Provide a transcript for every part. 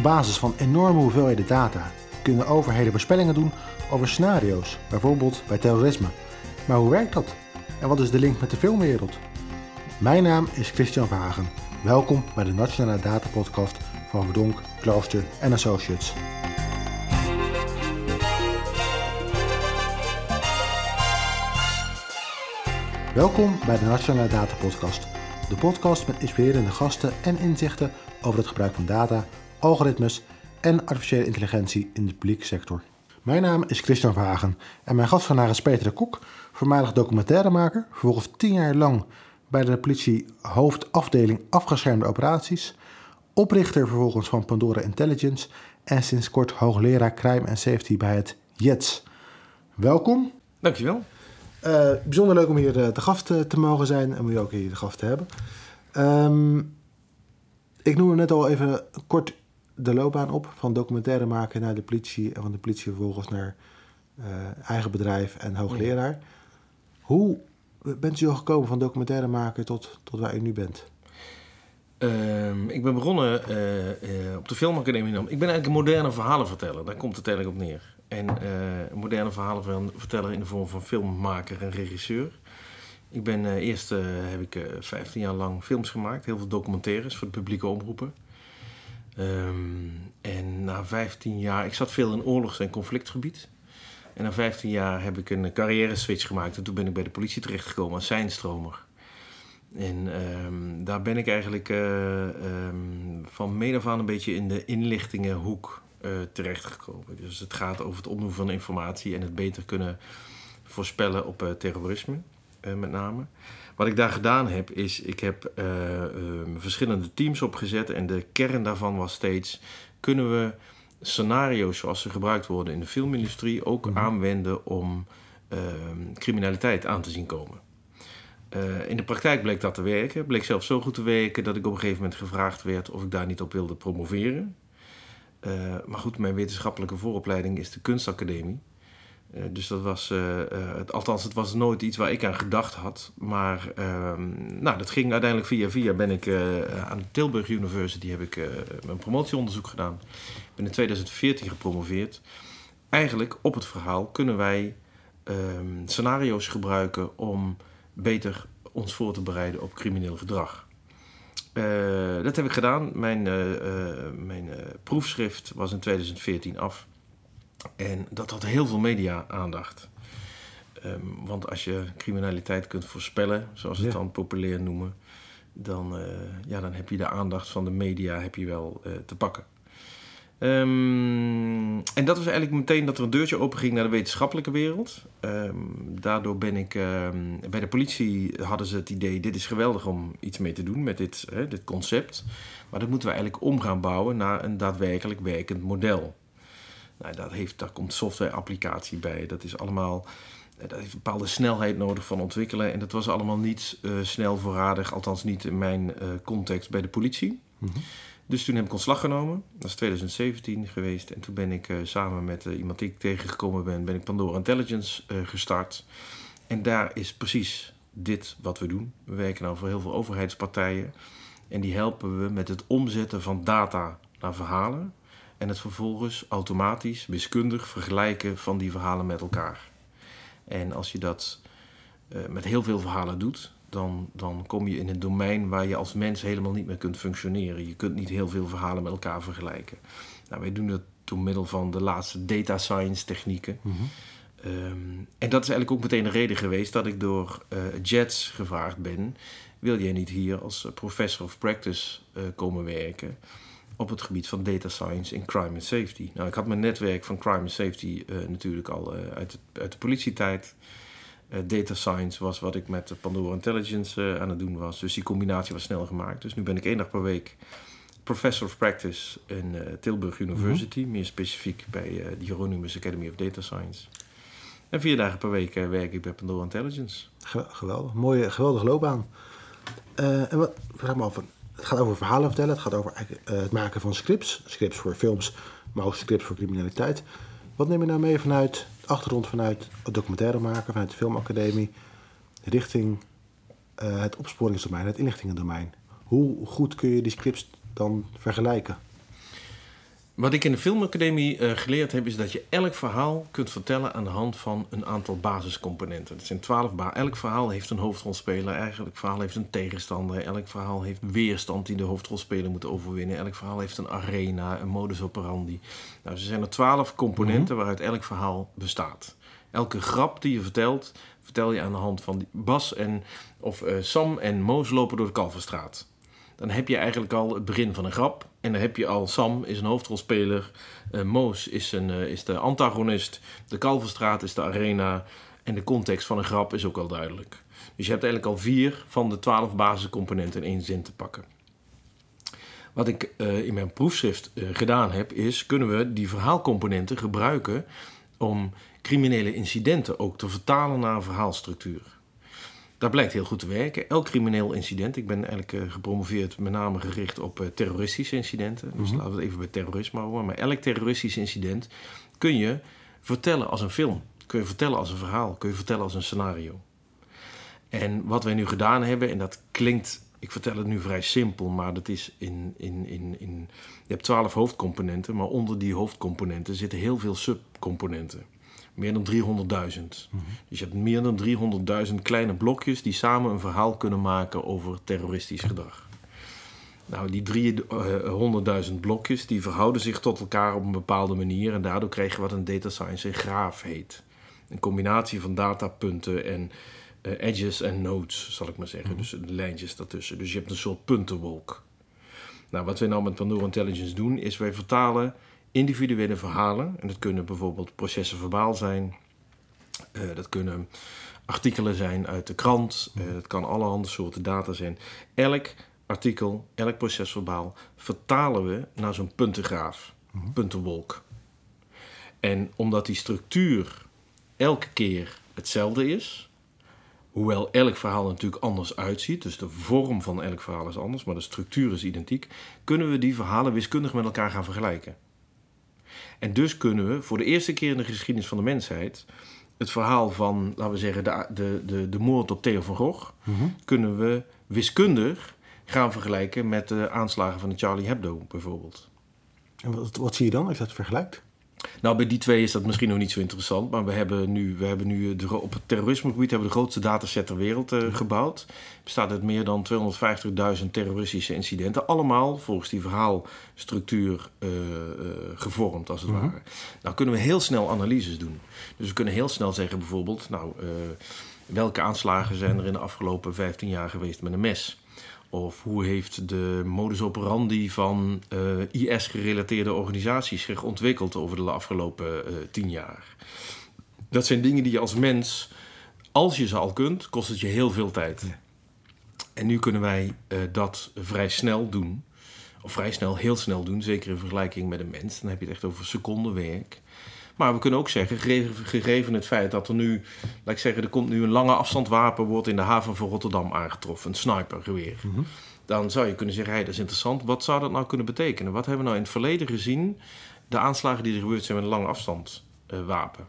Op basis van enorme hoeveelheden data kunnen overheden voorspellingen doen over scenario's, bijvoorbeeld bij terrorisme. Maar hoe werkt dat? En wat is de link met de filmwereld? Mijn naam is Christian Verhagen. Welkom bij de Nationale Data Podcast van Verdonk, Klooster en Associates. Welkom bij de Nationale Data Podcast. De podcast met inspirerende gasten en inzichten over het gebruik van data, algoritmes en artificiële intelligentie in de publieke sector. Mijn naam is Christian Verhagen en mijn gast vandaag is Peter de Kok, voormalig documentairemaker, vervolgens tien jaar lang bij de politie hoofdafdeling afgeschermde operaties, oprichter vervolgens van Pandora Intelligence en sinds kort hoogleraar crime en safety bij het JETS. Welkom. Dankjewel. Uh, bijzonder leuk om hier uh, te gast te, te mogen zijn en om je ook hier de gast te hebben. Um, ik noemde net al even kort de loopbaan op van documentaire maken naar de politie en van de politie vervolgens naar uh, eigen bedrijf en hoogleraar. Hoe bent u al gekomen van documentaire maken tot, tot waar u nu bent? Uh, ik ben begonnen uh, uh, op de Filmacademie. Ik ben eigenlijk een moderne verhalenverteller. Daar komt het eigenlijk op neer. En moderne verhalenverteller in de vorm van filmmaker en regisseur. Ik ben eerst heb ik 15 jaar lang films gemaakt, heel veel documentaires voor de publieke omroepen. Um, en na 15 jaar, ik zat veel in oorlogs- en conflictgebied. En na 15 jaar heb ik een carrière switch gemaakt. En toen ben ik bij de politie terechtgekomen als seinstromer. En um, daar ben ik eigenlijk uh, um, van mede af aan een beetje in de inlichtingenhoek uh, terechtgekomen. Dus het gaat over het opdoen van informatie en het beter kunnen voorspellen op uh, terrorisme, met name. Wat ik daar gedaan heb, is ik heb verschillende teams opgezet. En de kern daarvan was steeds: kunnen we scenario's zoals ze gebruikt worden in de filmindustrie ook mm -hmm. aanwenden om uh, criminaliteit aan te zien komen. Uh, in de praktijk bleek dat te werken. Bleek zelfs zo goed te werken dat ik op een gegeven moment gevraagd werd of ik daar niet op wilde promoveren. Uh, maar goed, mijn wetenschappelijke vooropleiding is de kunstacademie. Uh, dus dat was, het, althans, het was nooit iets waar ik aan gedacht had. Maar ehm, nou, dat ging uiteindelijk via via. Ben ik aan de Tilburg University heb ik mijn promotieonderzoek gedaan. Ik ben in 2014 gepromoveerd. Eigenlijk op het verhaal kunnen wij um, scenario's gebruiken om beter ons voor te bereiden op crimineel gedrag. Dat heb ik gedaan. Mijn, mijn proefschrift was in 2014 af. En dat had heel veel media-aandacht. Um, want als je criminaliteit kunt voorspellen, zoals we het dan populair noemen, dan, ja, dan heb je de aandacht van de media heb je wel te pakken. Um, en dat was eigenlijk meteen dat er een deurtje open ging naar de wetenschappelijke wereld. Um, daardoor ben ik bij de politie hadden ze het idee: dit is geweldig om iets mee te doen met dit, hè, dit concept. Maar dat moeten we eigenlijk om gaan bouwen naar een daadwerkelijk werkend model. Nou, dat heeft, daar komt software-applicatie bij. Dat is allemaal. Dat heeft een bepaalde snelheid nodig van ontwikkelen. En dat was allemaal niet uh, snel voorradig, althans niet in mijn uh, context bij de politie. Mm -hmm. Dus toen heb ik ontslag genomen. Dat is 2017 geweest. En toen ben ik uh, samen met iemand die ik tegengekomen ben, ben ik Pandora Intelligence gestart. En daar is precies dit wat we doen. We werken nou voor heel veel overheidspartijen. En die helpen we met het omzetten van data naar verhalen. En het vervolgens automatisch, wiskundig vergelijken van die verhalen met elkaar. En als je dat met heel veel verhalen doet, dan, dan kom je in een domein waar je als mens helemaal niet meer kunt functioneren. Je kunt niet heel veel verhalen met elkaar vergelijken. Nou, wij doen dat door middel van de laatste data science technieken. Mm -hmm. um, en dat is eigenlijk ook meteen de reden geweest dat ik door uh, JETS gevraagd ben: wil jij niet hier als professor of practice uh, komen werken? Op het gebied van data science in crime and safety. Nou, ik had mijn netwerk van crime and safety uh, natuurlijk al uit, de, uit de politietijd. Uh, data science was wat ik met Pandora Intelligence aan het doen was. Dus die combinatie was snel gemaakt. Dus nu ben ik één dag per week professor of practice in Tilburg University. Mm -hmm. Meer specifiek bij de Hieronymus Academy of Data Science. En vier dagen per week werk ik bij Pandora Intelligence. Geweldig. Mooie, geweldige loopbaan. en wat, vraag me af, het gaat over verhalen vertellen. Het gaat over het maken van scripts. Scripts voor films, maar ook scripts voor criminaliteit. Wat neem je nou mee vanuit de achtergrond, vanuit het documentaire maken, vanuit de filmacademie, richting uh, het opsporingsdomein, het inlichtingendomein? Hoe goed kun je die scripts dan vergelijken? Wat ik in de filmacademie uh, geleerd heb, is dat je elk verhaal kunt vertellen aan de hand van een aantal basiscomponenten. Het zijn twaalf ba Elk verhaal heeft een hoofdrolspeler, elk verhaal heeft een tegenstander, elk verhaal heeft weerstand die de hoofdrolspeler moet overwinnen, elk verhaal heeft een arena, een modus operandi. Nou, er zijn er twaalf componenten mhm. waaruit elk verhaal bestaat. Elke grap die je vertelt, vertel je aan de hand van Bas en of uh, Sam en Moos lopen door de Kalverstraat dan heb je eigenlijk al het begin van een grap. En dan heb je al Sam is een hoofdrolspeler, uh, Moos is, een, uh, is de antagonist, de Kalverstraat is de arena en de context van een grap is ook al duidelijk. Dus je hebt eigenlijk al vier van de twaalf basiscomponenten in één zin te pakken. Wat ik uh, in mijn proefschrift gedaan heb, is kunnen we die verhaalcomponenten gebruiken om criminele incidenten ook te vertalen naar een verhaalstructuur. Dat blijkt heel goed te werken. Elk crimineel incident, ik ben eigenlijk uh, gepromoveerd met name gericht op uh, terroristische incidenten. Dus mhm. laten we het even bij terrorisme houden. Maar elk terroristisch incident kun je vertellen als een film. Kun je vertellen als een verhaal. Kun je vertellen als een scenario. En wat wij nu gedaan hebben, en dat klinkt, ik vertel het nu vrij simpel, maar dat is in, in, in, in je hebt twaalf hoofdcomponenten, maar onder die hoofdcomponenten zitten heel veel subcomponenten. Meer dan 300.000. Mhm. Dus je hebt meer dan 300.000 kleine blokjes die samen een verhaal kunnen maken over terroristisch gedrag. Nou, die 300.000 blokjes die verhouden zich tot elkaar op een bepaalde manier en daardoor krijg je wat een data science een graaf heet. Een combinatie van datapunten en uh, edges en nodes, zal ik maar zeggen. Mhm. Dus lijntjes daartussen. Dus je hebt een soort puntenwolk. Nou, wat wij nou met Pandora Intelligence doen, is wij vertalen individuele verhalen. En dat kunnen bijvoorbeeld processen verbaal zijn. Uh, dat kunnen artikelen zijn uit de krant. Uh, dat kan allerhande soorten data zijn. Elk artikel, elk procesverbaal vertalen we naar zo'n puntengraaf, mm puntenwolk. En omdat die structuur elke keer hetzelfde is, hoewel elk verhaal natuurlijk anders uitziet, dus de vorm van elk verhaal is anders, maar de structuur is identiek, kunnen we die verhalen wiskundig met elkaar gaan vergelijken. En dus kunnen we voor de eerste keer in de geschiedenis van de mensheid het verhaal van, laten we zeggen, de, de, de, de moord op Theo van Gogh, mhm. kunnen we wiskundig gaan vergelijken met de aanslagen van de Charlie Hebdo bijvoorbeeld. En wat, wat zie je dan als je dat vergelijkt? Nou, bij die twee is dat misschien nog niet zo interessant. Maar we hebben nu, we hebben nu de, op het terrorismegebied hebben we de grootste dataset ter wereld uh, gebouwd. Het bestaat uit meer dan 250.000 terroristische incidenten. Allemaal volgens die verhaalstructuur uh, uh, gevormd, als het mhm. ware. Nou kunnen we heel snel analyses doen. Dus we kunnen heel snel zeggen bijvoorbeeld... Nou, welke aanslagen zijn er in de afgelopen 15 jaar geweest met een mes? Of hoe heeft de modus operandi van uh, eh, IS-gerelateerde organisaties zich ontwikkeld over de afgelopen uh, tien jaar? Dat zijn dingen die je als mens, als je ze al kunt, kost het je heel veel tijd. En nu kunnen wij uh, dat vrij snel doen. Of vrij snel, heel snel doen, zeker in vergelijking met een mens. Dan heb je het echt over secondenwerk. Maar we kunnen ook zeggen, gegeven het feit dat er nu, laat ik zeggen, er komt nu een lange afstandwapen, wordt in de haven van Rotterdam aangetroffen, een snipergeweer. Mm Dan zou je kunnen zeggen, hey, dat is interessant. Wat zou dat nou kunnen betekenen? Wat hebben we nou in het verleden gezien? De aanslagen die er gebeurd zijn met een lange afstandwapen.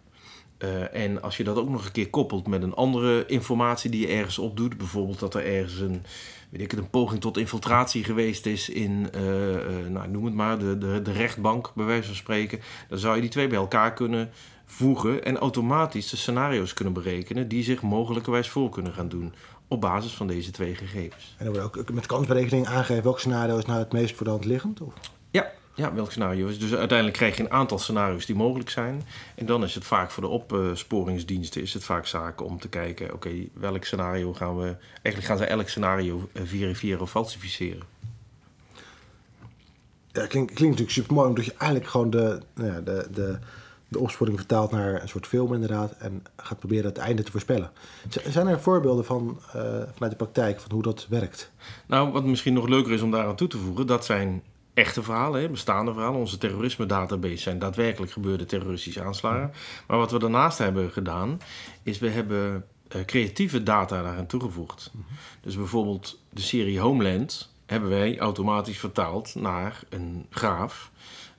Uh, en als je dat ook nog een keer koppelt met een andere informatie die je ergens opdoet, bijvoorbeeld dat er ergens een, weet ik het, een poging tot infiltratie geweest is in, uh, uh, nou, noem het maar, de, de, de rechtbank, bij wijze van spreken, dan zou je die twee bij elkaar kunnen voegen en automatisch de scenario's kunnen berekenen die zich mogelijkerwijs voor kunnen gaan doen op basis van deze twee gegevens. En dan wordt ook met kansberekening aangegeven welk scenario is nou het meest voor de hand liggend? Of? Ja, ja, welk scenario is. Dus uiteindelijk krijg je een aantal scenario's die mogelijk zijn. En dan is het vaak voor de opsporingsdiensten is het vaak zaken om te kijken, oké, welk scenario gaan we. Eigenlijk gaan ze elk scenario eh, verifiëren of falsificeren. Ja, klinkt, klinkt natuurlijk super mooi, omdat je eigenlijk gewoon de, nou ja, de, de, de opsporing vertaalt naar een soort film inderdaad. En gaat proberen het einde te voorspellen. Zijn er voorbeelden van, uh, vanuit de praktijk van hoe dat werkt? Nou, wat misschien nog leuker is om daaraan toe te voegen, dat zijn echte verhalen, hè, bestaande verhalen. Onze terrorisme-database zijn daadwerkelijk gebeurde terroristische aanslagen. Maar wat we daarnaast hebben gedaan, is we hebben uh, creatieve data daaraan toegevoegd. Dus bijvoorbeeld de serie Homeland hebben wij automatisch vertaald naar een graaf.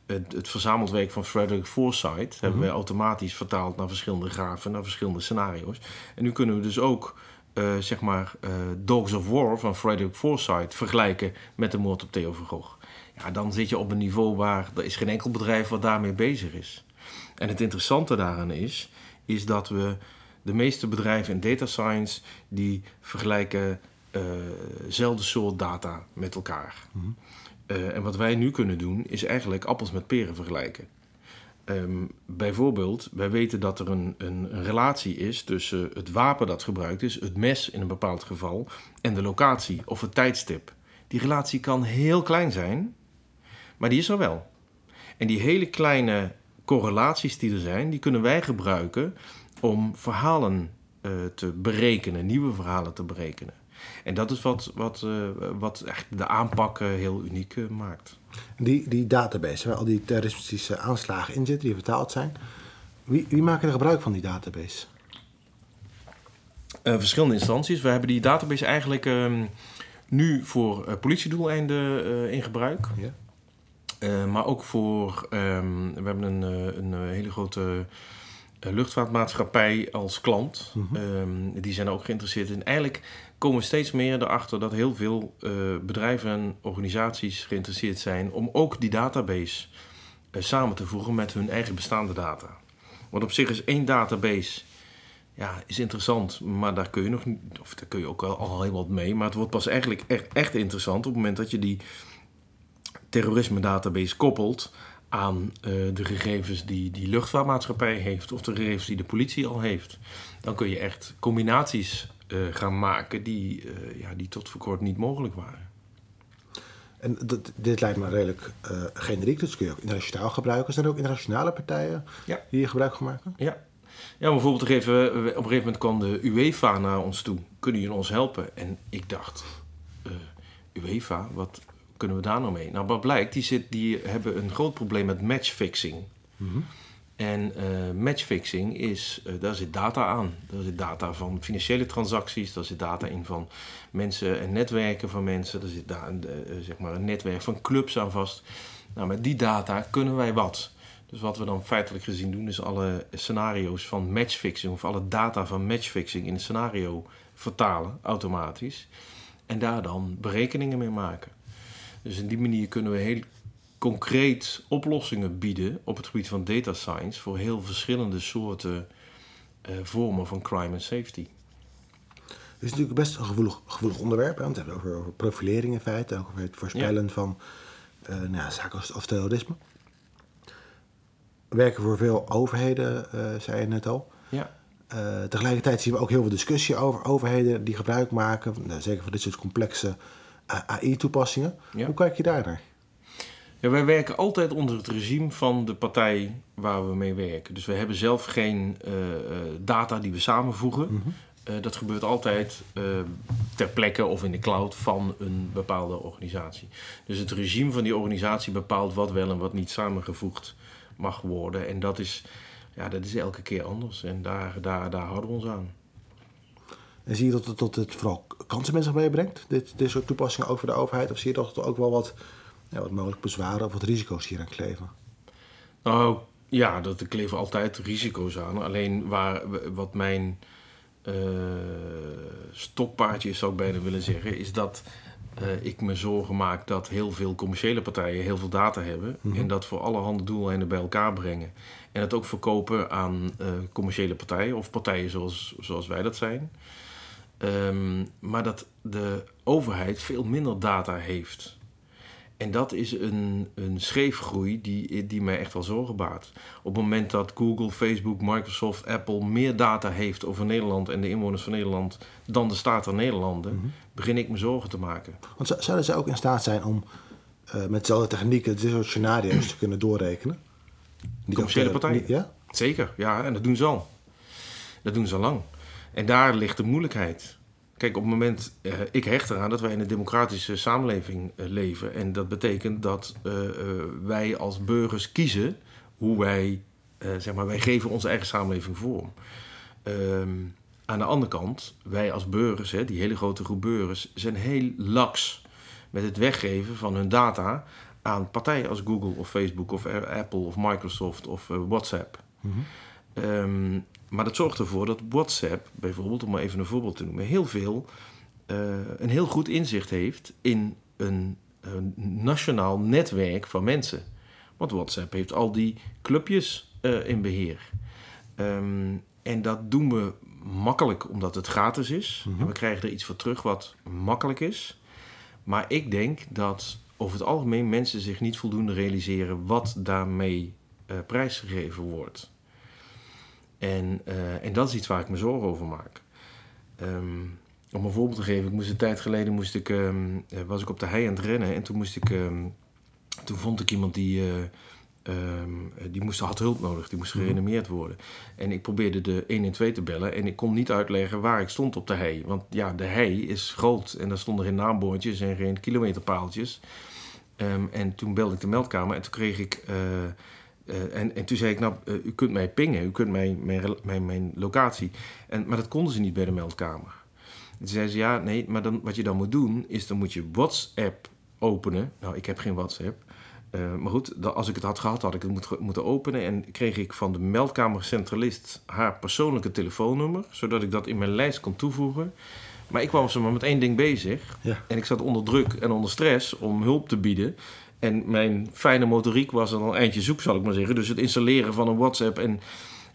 Het, het verzameld werk van Frederick Forsyth hebben mhm. wij automatisch vertaald naar verschillende grafen, naar verschillende scenario's. En nu kunnen we dus ook eh, zeg maar, eh, Dogs of War van Frederick Forsyth vergelijken met de moord op Theo van Gogh. Ja, dan zit je op een niveau waar er is geen enkel bedrijf wat daarmee bezig is. En het interessante daaraan is, is dat we de meeste bedrijven in data science die vergelijken dezelfde soort data met elkaar. Uh, en wat wij nu kunnen doen, is eigenlijk appels met peren vergelijken. Um, bijvoorbeeld, wij weten dat er een, een, relatie is tussen het wapen dat gebruikt is, het mes in een bepaald geval, en de locatie of het tijdstip. Die relatie kan heel klein zijn, maar die is er wel. En die hele kleine correlaties die er zijn, die kunnen wij gebruiken om verhalen uh, te berekenen, nieuwe verhalen te berekenen. En dat is wat, wat, uh, wat echt de aanpak uh, heel uniek maakt. Die, die database, waar al die terroristische aanslagen in zitten, die vertaald zijn. Wie, wie maakt er gebruik van die database? verschillende instanties. We hebben die database eigenlijk um, nu voor politiedoeleinden in gebruik. Ja. Maar ook voor, um, we hebben een, een hele grote luchtvaartmaatschappij als klant. Mm -hmm. um, die zijn ook geïnteresseerd in. Eigenlijk komen we steeds meer erachter dat heel veel uh, bedrijven en organisaties geïnteresseerd zijn om ook die database uh, samen te voegen met hun eigen bestaande data. Want op zich is één database ja, is interessant, maar daar kun je nog of daar kun je ook wel al heel wat mee. Maar het wordt pas eigenlijk echt, echt interessant op het moment dat je die terrorisme database koppelt aan uh, de gegevens die die luchtvaartmaatschappij heeft of de gegevens die de politie al heeft. Dan kun je echt combinaties uh, gaan maken die, uh, ja, die tot voor kort niet mogelijk waren. En dat, dit lijkt me redelijk generiek, dus kun je ook internationaal gebruiken. Zijn er ook internationale partijen ja. die hier gebruik van maken? Ja. Ja, bijvoorbeeld even, op een gegeven moment kwam de UEFA naar ons toe. Kunnen jullie ons helpen? En ik dacht, UEFA, wat kunnen we daar nou mee? Nou, wat blijkt, die, zit, die hebben een groot probleem met matchfixing. Mm -hmm. En uh, matchfixing is, uh, daar zit data aan. Daar zit data van financiële transacties, daar zit data in van mensen en netwerken van mensen. Daar zit daar, uh, zeg maar een netwerk van clubs aan vast. Nou, met die data kunnen wij wat. Dus wat we dan feitelijk gezien doen, is alle scenario's van matchfixing of alle data van matchfixing in een scenario vertalen automatisch. En daar dan berekeningen mee maken. Dus in die manier kunnen we heel concreet oplossingen bieden op het gebied van data science voor heel verschillende soorten uh, vormen van crime en safety. Het is natuurlijk best een gevoelig, gevoelig onderwerp. Hè? Want we hebben het over, over profilering in feite, ook over het voorspellen ja. van uh, nou ja, zaken als, als terrorisme. We werken voor veel overheden, uh, zei je net al. Ja. Uh, tegelijkertijd zien we ook heel veel discussie over overheden die gebruik maken, nou, zeker van dit soort complexe AI-toepassingen. Ja. Hoe kijk je daar naar? Ja, wij werken altijd onder het regime van de partij waar we mee werken. Dus we hebben zelf geen uh, data die we samenvoegen. Mm -hmm. uh, dat gebeurt altijd uh, ter plekke of in de cloud van een bepaalde organisatie. Dus het regime van die organisatie bepaalt wat wel en wat niet samengevoegd mag worden. En dat is, ja, dat is elke keer anders. En daar, daar, daar houden we ons aan. En zie je dat het, dat het vooral kansen met zich meebrengt, dit, dit soort toepassingen ook voor de overheid? Of zie je dat het ook wel wat ja, wat mogelijk bezwaren of wat risico's hier aan kleven? Nou ja, dat er kleven altijd risico's aan. Alleen waar, wat mijn uh, stokpaardje is, zou ik bijna willen zeggen, is dat uh, ik me zorgen maak dat heel veel commerciële partijen heel veel data hebben. Mm -hmm. En dat voor allerhande doeleinden bij elkaar brengen. En het ook verkopen aan uh, commerciële partijen of partijen zoals, zoals wij dat zijn. Um, maar dat de overheid veel minder data heeft. En dat is een, een scheefgroei die, die mij echt wel zorgen baart. Op het moment dat Google, Facebook, Microsoft, Apple meer data heeft over Nederland en de inwoners van Nederland dan de staat der Nederlanden, mm -hmm. begin ik me zorgen te maken. Want zouden ze ook in staat zijn om uh, met dezelfde technieken dit soort scenario's te kunnen doorrekenen? Die commerciële partijen? Ja? Zeker, ja, en dat doen ze al. Dat doen ze al lang. En daar ligt de moeilijkheid. Kijk, op het moment, uh, ik hecht eraan dat wij in een democratische samenleving uh, leven. En dat betekent dat uh, wij als burgers kiezen hoe wij, zeg maar, wij geven onze eigen samenleving vorm. Um, aan de andere kant, wij als burgers, hè, die hele grote groep burgers, zijn heel laks met het weggeven van hun data aan partijen als Google of Facebook of Apple of Microsoft of WhatsApp. Mm -hmm. um, maar dat zorgt ervoor dat WhatsApp, bijvoorbeeld, om maar even een voorbeeld te noemen, heel veel, eh, een heel goed inzicht heeft in een, een nationaal netwerk van mensen. Want WhatsApp heeft al die clubjes eh, in beheer. Ehm, en dat doen we makkelijk omdat het gratis is. Mhm. En we krijgen er iets voor terug wat makkelijk is. Maar ik denk dat over het algemeen mensen zich niet voldoende realiseren wat daarmee eh, prijsgegeven wordt. En, eh, en dat is iets waar ik me zorgen over maak. Ehm, om een voorbeeld te geven, ik moest een tijd geleden moest ik, ehm, eh, was ik op de hei aan het rennen en toen moest ik, ehm, toen vond ik iemand die, eh, ehm, die moest, had hulp nodig, die moest Mhm. gereanimeerd worden. En ik probeerde de 112 te bellen en ik kon niet uitleggen waar ik stond op de hei. Want ja, de hei is groot en daar stonden geen naambordjes en geen kilometerpaaltjes. En toen belde ik de meldkamer en toen kreeg ik. Eh, en, en toen zei ik, nou, eh, u kunt mij pingen, u kunt mij, mijn, rel- mijn, mijn locatie. En, maar dat konden ze niet bij de meldkamer. En toen zei ze, ja, nee, maar dan, wat je dan moet doen, is dan moet je WhatsApp openen. Nou, ik heb geen WhatsApp. Eh, maar goed, dan- als ik het had gehad, had ik het moet- moeten openen. En kreeg ik van de meldkamercentralist haar persoonlijke telefoonnummer, zodat ik dat in mijn lijst kon toevoegen. Maar ik kwam ze maar met één ding bezig. Ja. En ik zat onder druk en onder stress om hulp te bieden. En mijn fijne motoriek was er al eindje zoek, zal ik maar zeggen. Dus het installeren van een WhatsApp. En,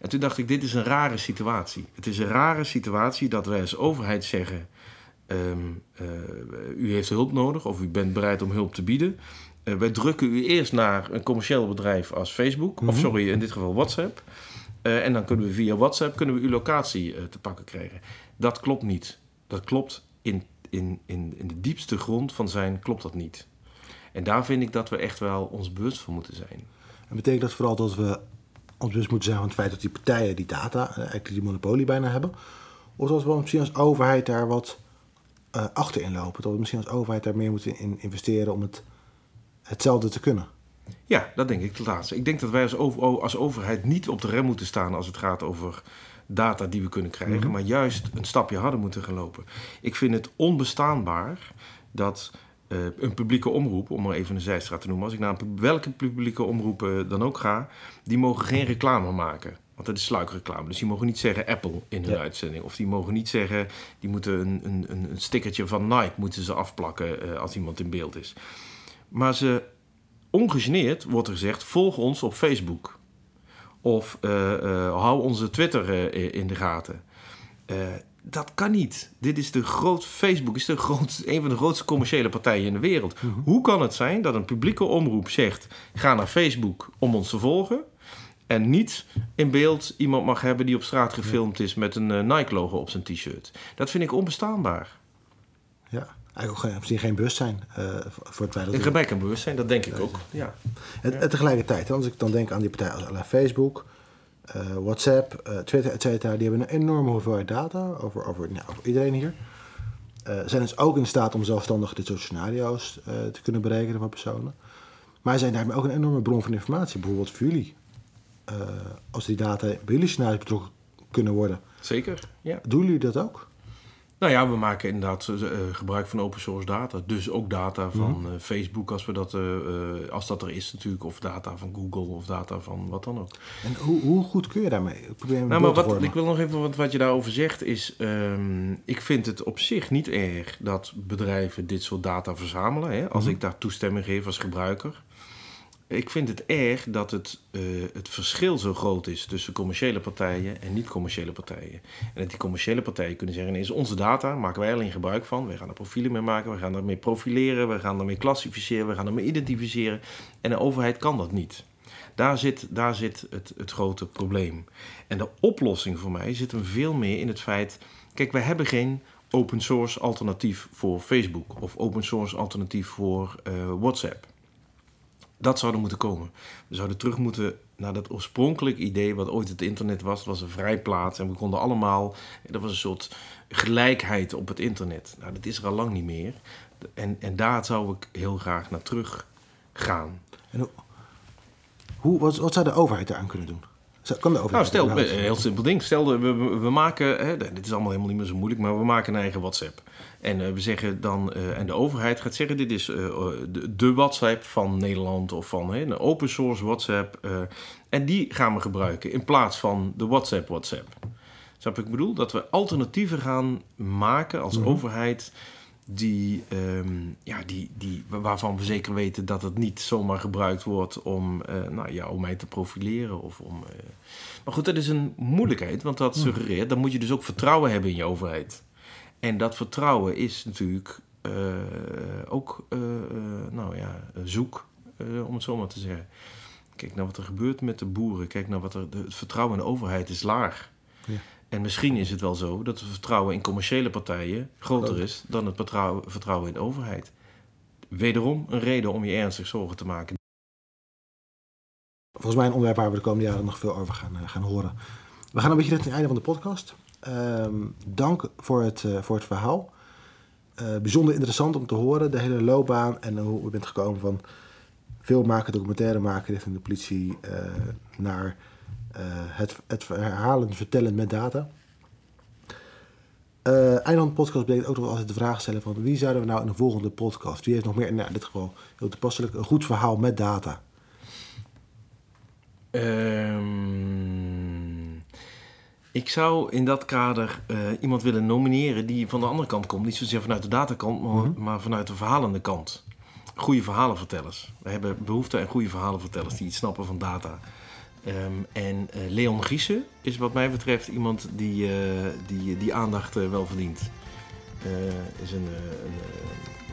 en toen dacht ik, dit is een rare situatie. Het is een rare situatie dat wij als overheid zeggen... ehm, eh, u heeft hulp nodig of u bent bereid om hulp te bieden. Eh, wij drukken u eerst naar een commercieel bedrijf als Facebook. Of Mhm. sorry, in dit geval WhatsApp. Eh, en dan kunnen we via WhatsApp kunnen we uw locatie te pakken krijgen. Dat klopt niet. Dat klopt in, in, in, in de diepste grond van zijn, klopt dat niet. En daar vind ik dat we echt wel ons bewust van moeten zijn. En betekent dat vooral dat we ons bewust moeten zijn van het feit dat die partijen die data, eh, eigenlijk die monopolie bijna hebben? Of dat we misschien als overheid daar wat eh achterin lopen? Dat we misschien als overheid daar meer moeten in investeren om het, hetzelfde te kunnen? Ja, dat denk ik het laatste. Ik denk dat wij als, over- als overheid niet op de rem moeten staan als het gaat over data die we kunnen krijgen, Mhm. maar juist een stapje harder moeten gaan lopen. Ik vind het onbestaanbaar dat eh, een publieke omroep, om maar even een zijstraat te noemen, als ik naar een welke publieke omroep eh, dan ook ga, die mogen geen reclame maken. Want dat is sluikreclame. Dus die mogen niet zeggen Apple in hun Ja. uitzending. Of die mogen niet zeggen, die moeten een, een, een stickertje van Nike moeten ze afplakken eh, als iemand in beeld is. Maar ze ongegeneerd wordt er gezegd: volg ons op Facebook. Of hou onze Twitter in de gaten. Dat kan niet. Dit is de groot, Facebook is de groot, een van de grootste commerciële partijen in de wereld. Hoe kan het zijn dat een publieke omroep zegt: ga naar Facebook om ons te volgen. En niet in beeld iemand mag hebben die op straat gefilmd is met een eh, Nike-logo op zijn t-shirt. Dat vind ik onbestaanbaar. Ja, eigenlijk ook geen, geen bewustzijn eh, voor het feit dat Een gebrek aan bewustzijn, dat denk ik ook. Ja. En, tegelijkertijd, als ik dan denk aan die partijen als Facebook, eh, WhatsApp, eh, Twitter, et cetera, die hebben een enorme hoeveelheid data over, over, nou, over iedereen hier. Eh, zijn dus ook in staat om zelfstandig dit soort scenario's te kunnen berekenen van personen. Maar zijn daarmee ook een enorme bron van informatie, bijvoorbeeld voor jullie. Als die data bij jullie scenario's betrokken kunnen worden, Zeker, ja. doen jullie dat ook? Nou ja, we maken inderdaad eh, gebruik van open source data. Dus ook data van eh, Facebook als, we dat, eh, eh, als dat er is natuurlijk. Of data van Google of data van wat dan ook. En hoe, hoe goed kun je daarmee? Ik probeer Nou, maar wat, ik wil nog even wat, wat je daarover zegt is... ehm, ik vind het op zich niet erg dat bedrijven dit soort data verzamelen. Hè, als Mhm. ik daar toestemming geef als gebruiker. Ik vind het erg dat het, eh, het verschil zo groot is tussen commerciële partijen en niet-commerciële partijen. En dat die commerciële partijen kunnen zeggen: is onze data, maken wij alleen gebruik van. Wij gaan er profielen mee maken, we gaan daarmee profileren, we gaan daarmee klassificeren, we gaan daarmee identificeren. En de overheid kan dat niet. Daar zit, daar zit het, het grote probleem. En de oplossing voor mij zit hem veel meer in het feit: kijk, wij hebben geen open source alternatief voor Facebook of open source alternatief voor eh, WhatsApp. Dat zou er moeten komen. We zouden terug moeten naar dat oorspronkelijk idee wat ooit het internet was. Het was een vrij plaats en we konden allemaal... Er was een soort gelijkheid op het internet. Nou, dat is er al lang niet meer. En, en daar zou ik heel graag naar terug gaan. En hoe, hoe, wat, wat zou de overheid daaraan kunnen doen? Kan de Nou, overheid stel, überhaupt- een heel simpel ding. Stel, we, we, we maken, hè, dit is allemaal helemaal niet meer zo moeilijk, maar we maken een eigen WhatsApp. En eh, we zeggen dan, eh, en de overheid gaat zeggen, dit is eh, de, de WhatsApp van Nederland of van hè, een open source WhatsApp. en die gaan we gebruiken in plaats van de WhatsApp WhatsApp. Snap je wat ik bedoel? Dat we alternatieven gaan maken als Mhm. overheid die, ehm, ja, die, die, waarvan we zeker weten dat het niet zomaar gebruikt wordt om, nou, ja, om mij te profileren. Of om. Maar goed, dat is een moeilijkheid, want dat suggereert, dan moet je dus ook vertrouwen hebben in je overheid. En dat vertrouwen is natuurlijk eh, ook, eh, nou ja, zoek, om het zo maar te zeggen. Kijk naar wat er gebeurt met de boeren. Kijk naar wat er. de- Het vertrouwen in de overheid is laag. Ja. En misschien is het wel zo dat het vertrouwen in commerciële partijen groter is dan het vertrouwen, vertrouwen in de overheid. Wederom een reden om je ernstig zorgen te maken. Volgens mij een onderwerp waar we de komende jaren nog veel over gaan, gaan horen. We gaan een beetje richting het einde van de podcast. Ehm, dank voor het, eh, voor het verhaal. Eh, bijzonder interessant om te horen, de hele loopbaan en hoe u bent gekomen van filmmaker, documentaire maken richting de politie eh, naar het, het verhalen vertellen met data. Einde van de podcast betekent ook nog altijd de vraag stellen van wie zouden we nou in de volgende podcast, wie heeft nog meer, nou, in dit geval heel toepasselijk, een goed verhaal met data. Ehm, ik zou in dat kader eh, iemand willen nomineren die van de andere kant komt. Niet zozeer vanuit de datakant, maar, Mhm. maar vanuit de verhalende kant. Goede verhalenvertellers. We hebben behoefte aan goede verhalenvertellers die iets snappen van data. Ehm, en eh, Leon Giesen is wat mij betreft iemand die, eh, die, die aandacht wel verdient. Is een, een,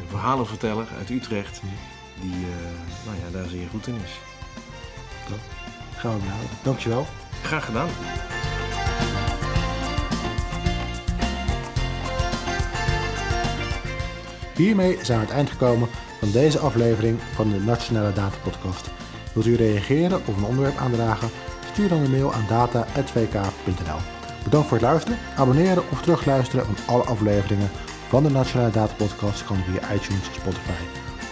een verhalenverteller uit Utrecht die eh, nou ja, daar zeer goed in is. Gaan we behouden. Dankjewel. Graag gedaan. Hiermee zijn we aan het eind gekomen van deze aflevering van de Nationale Data Podcast. Wilt u reageren of een onderwerp aandragen? Stuur dan een mail aan data.vk.nl. Bedankt voor het luisteren, abonneren of terugluisteren van alle afleveringen van de Nationale Data Podcast kan via iTunes, Spotify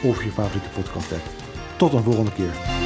of je favoriete podcast app. Tot een volgende keer.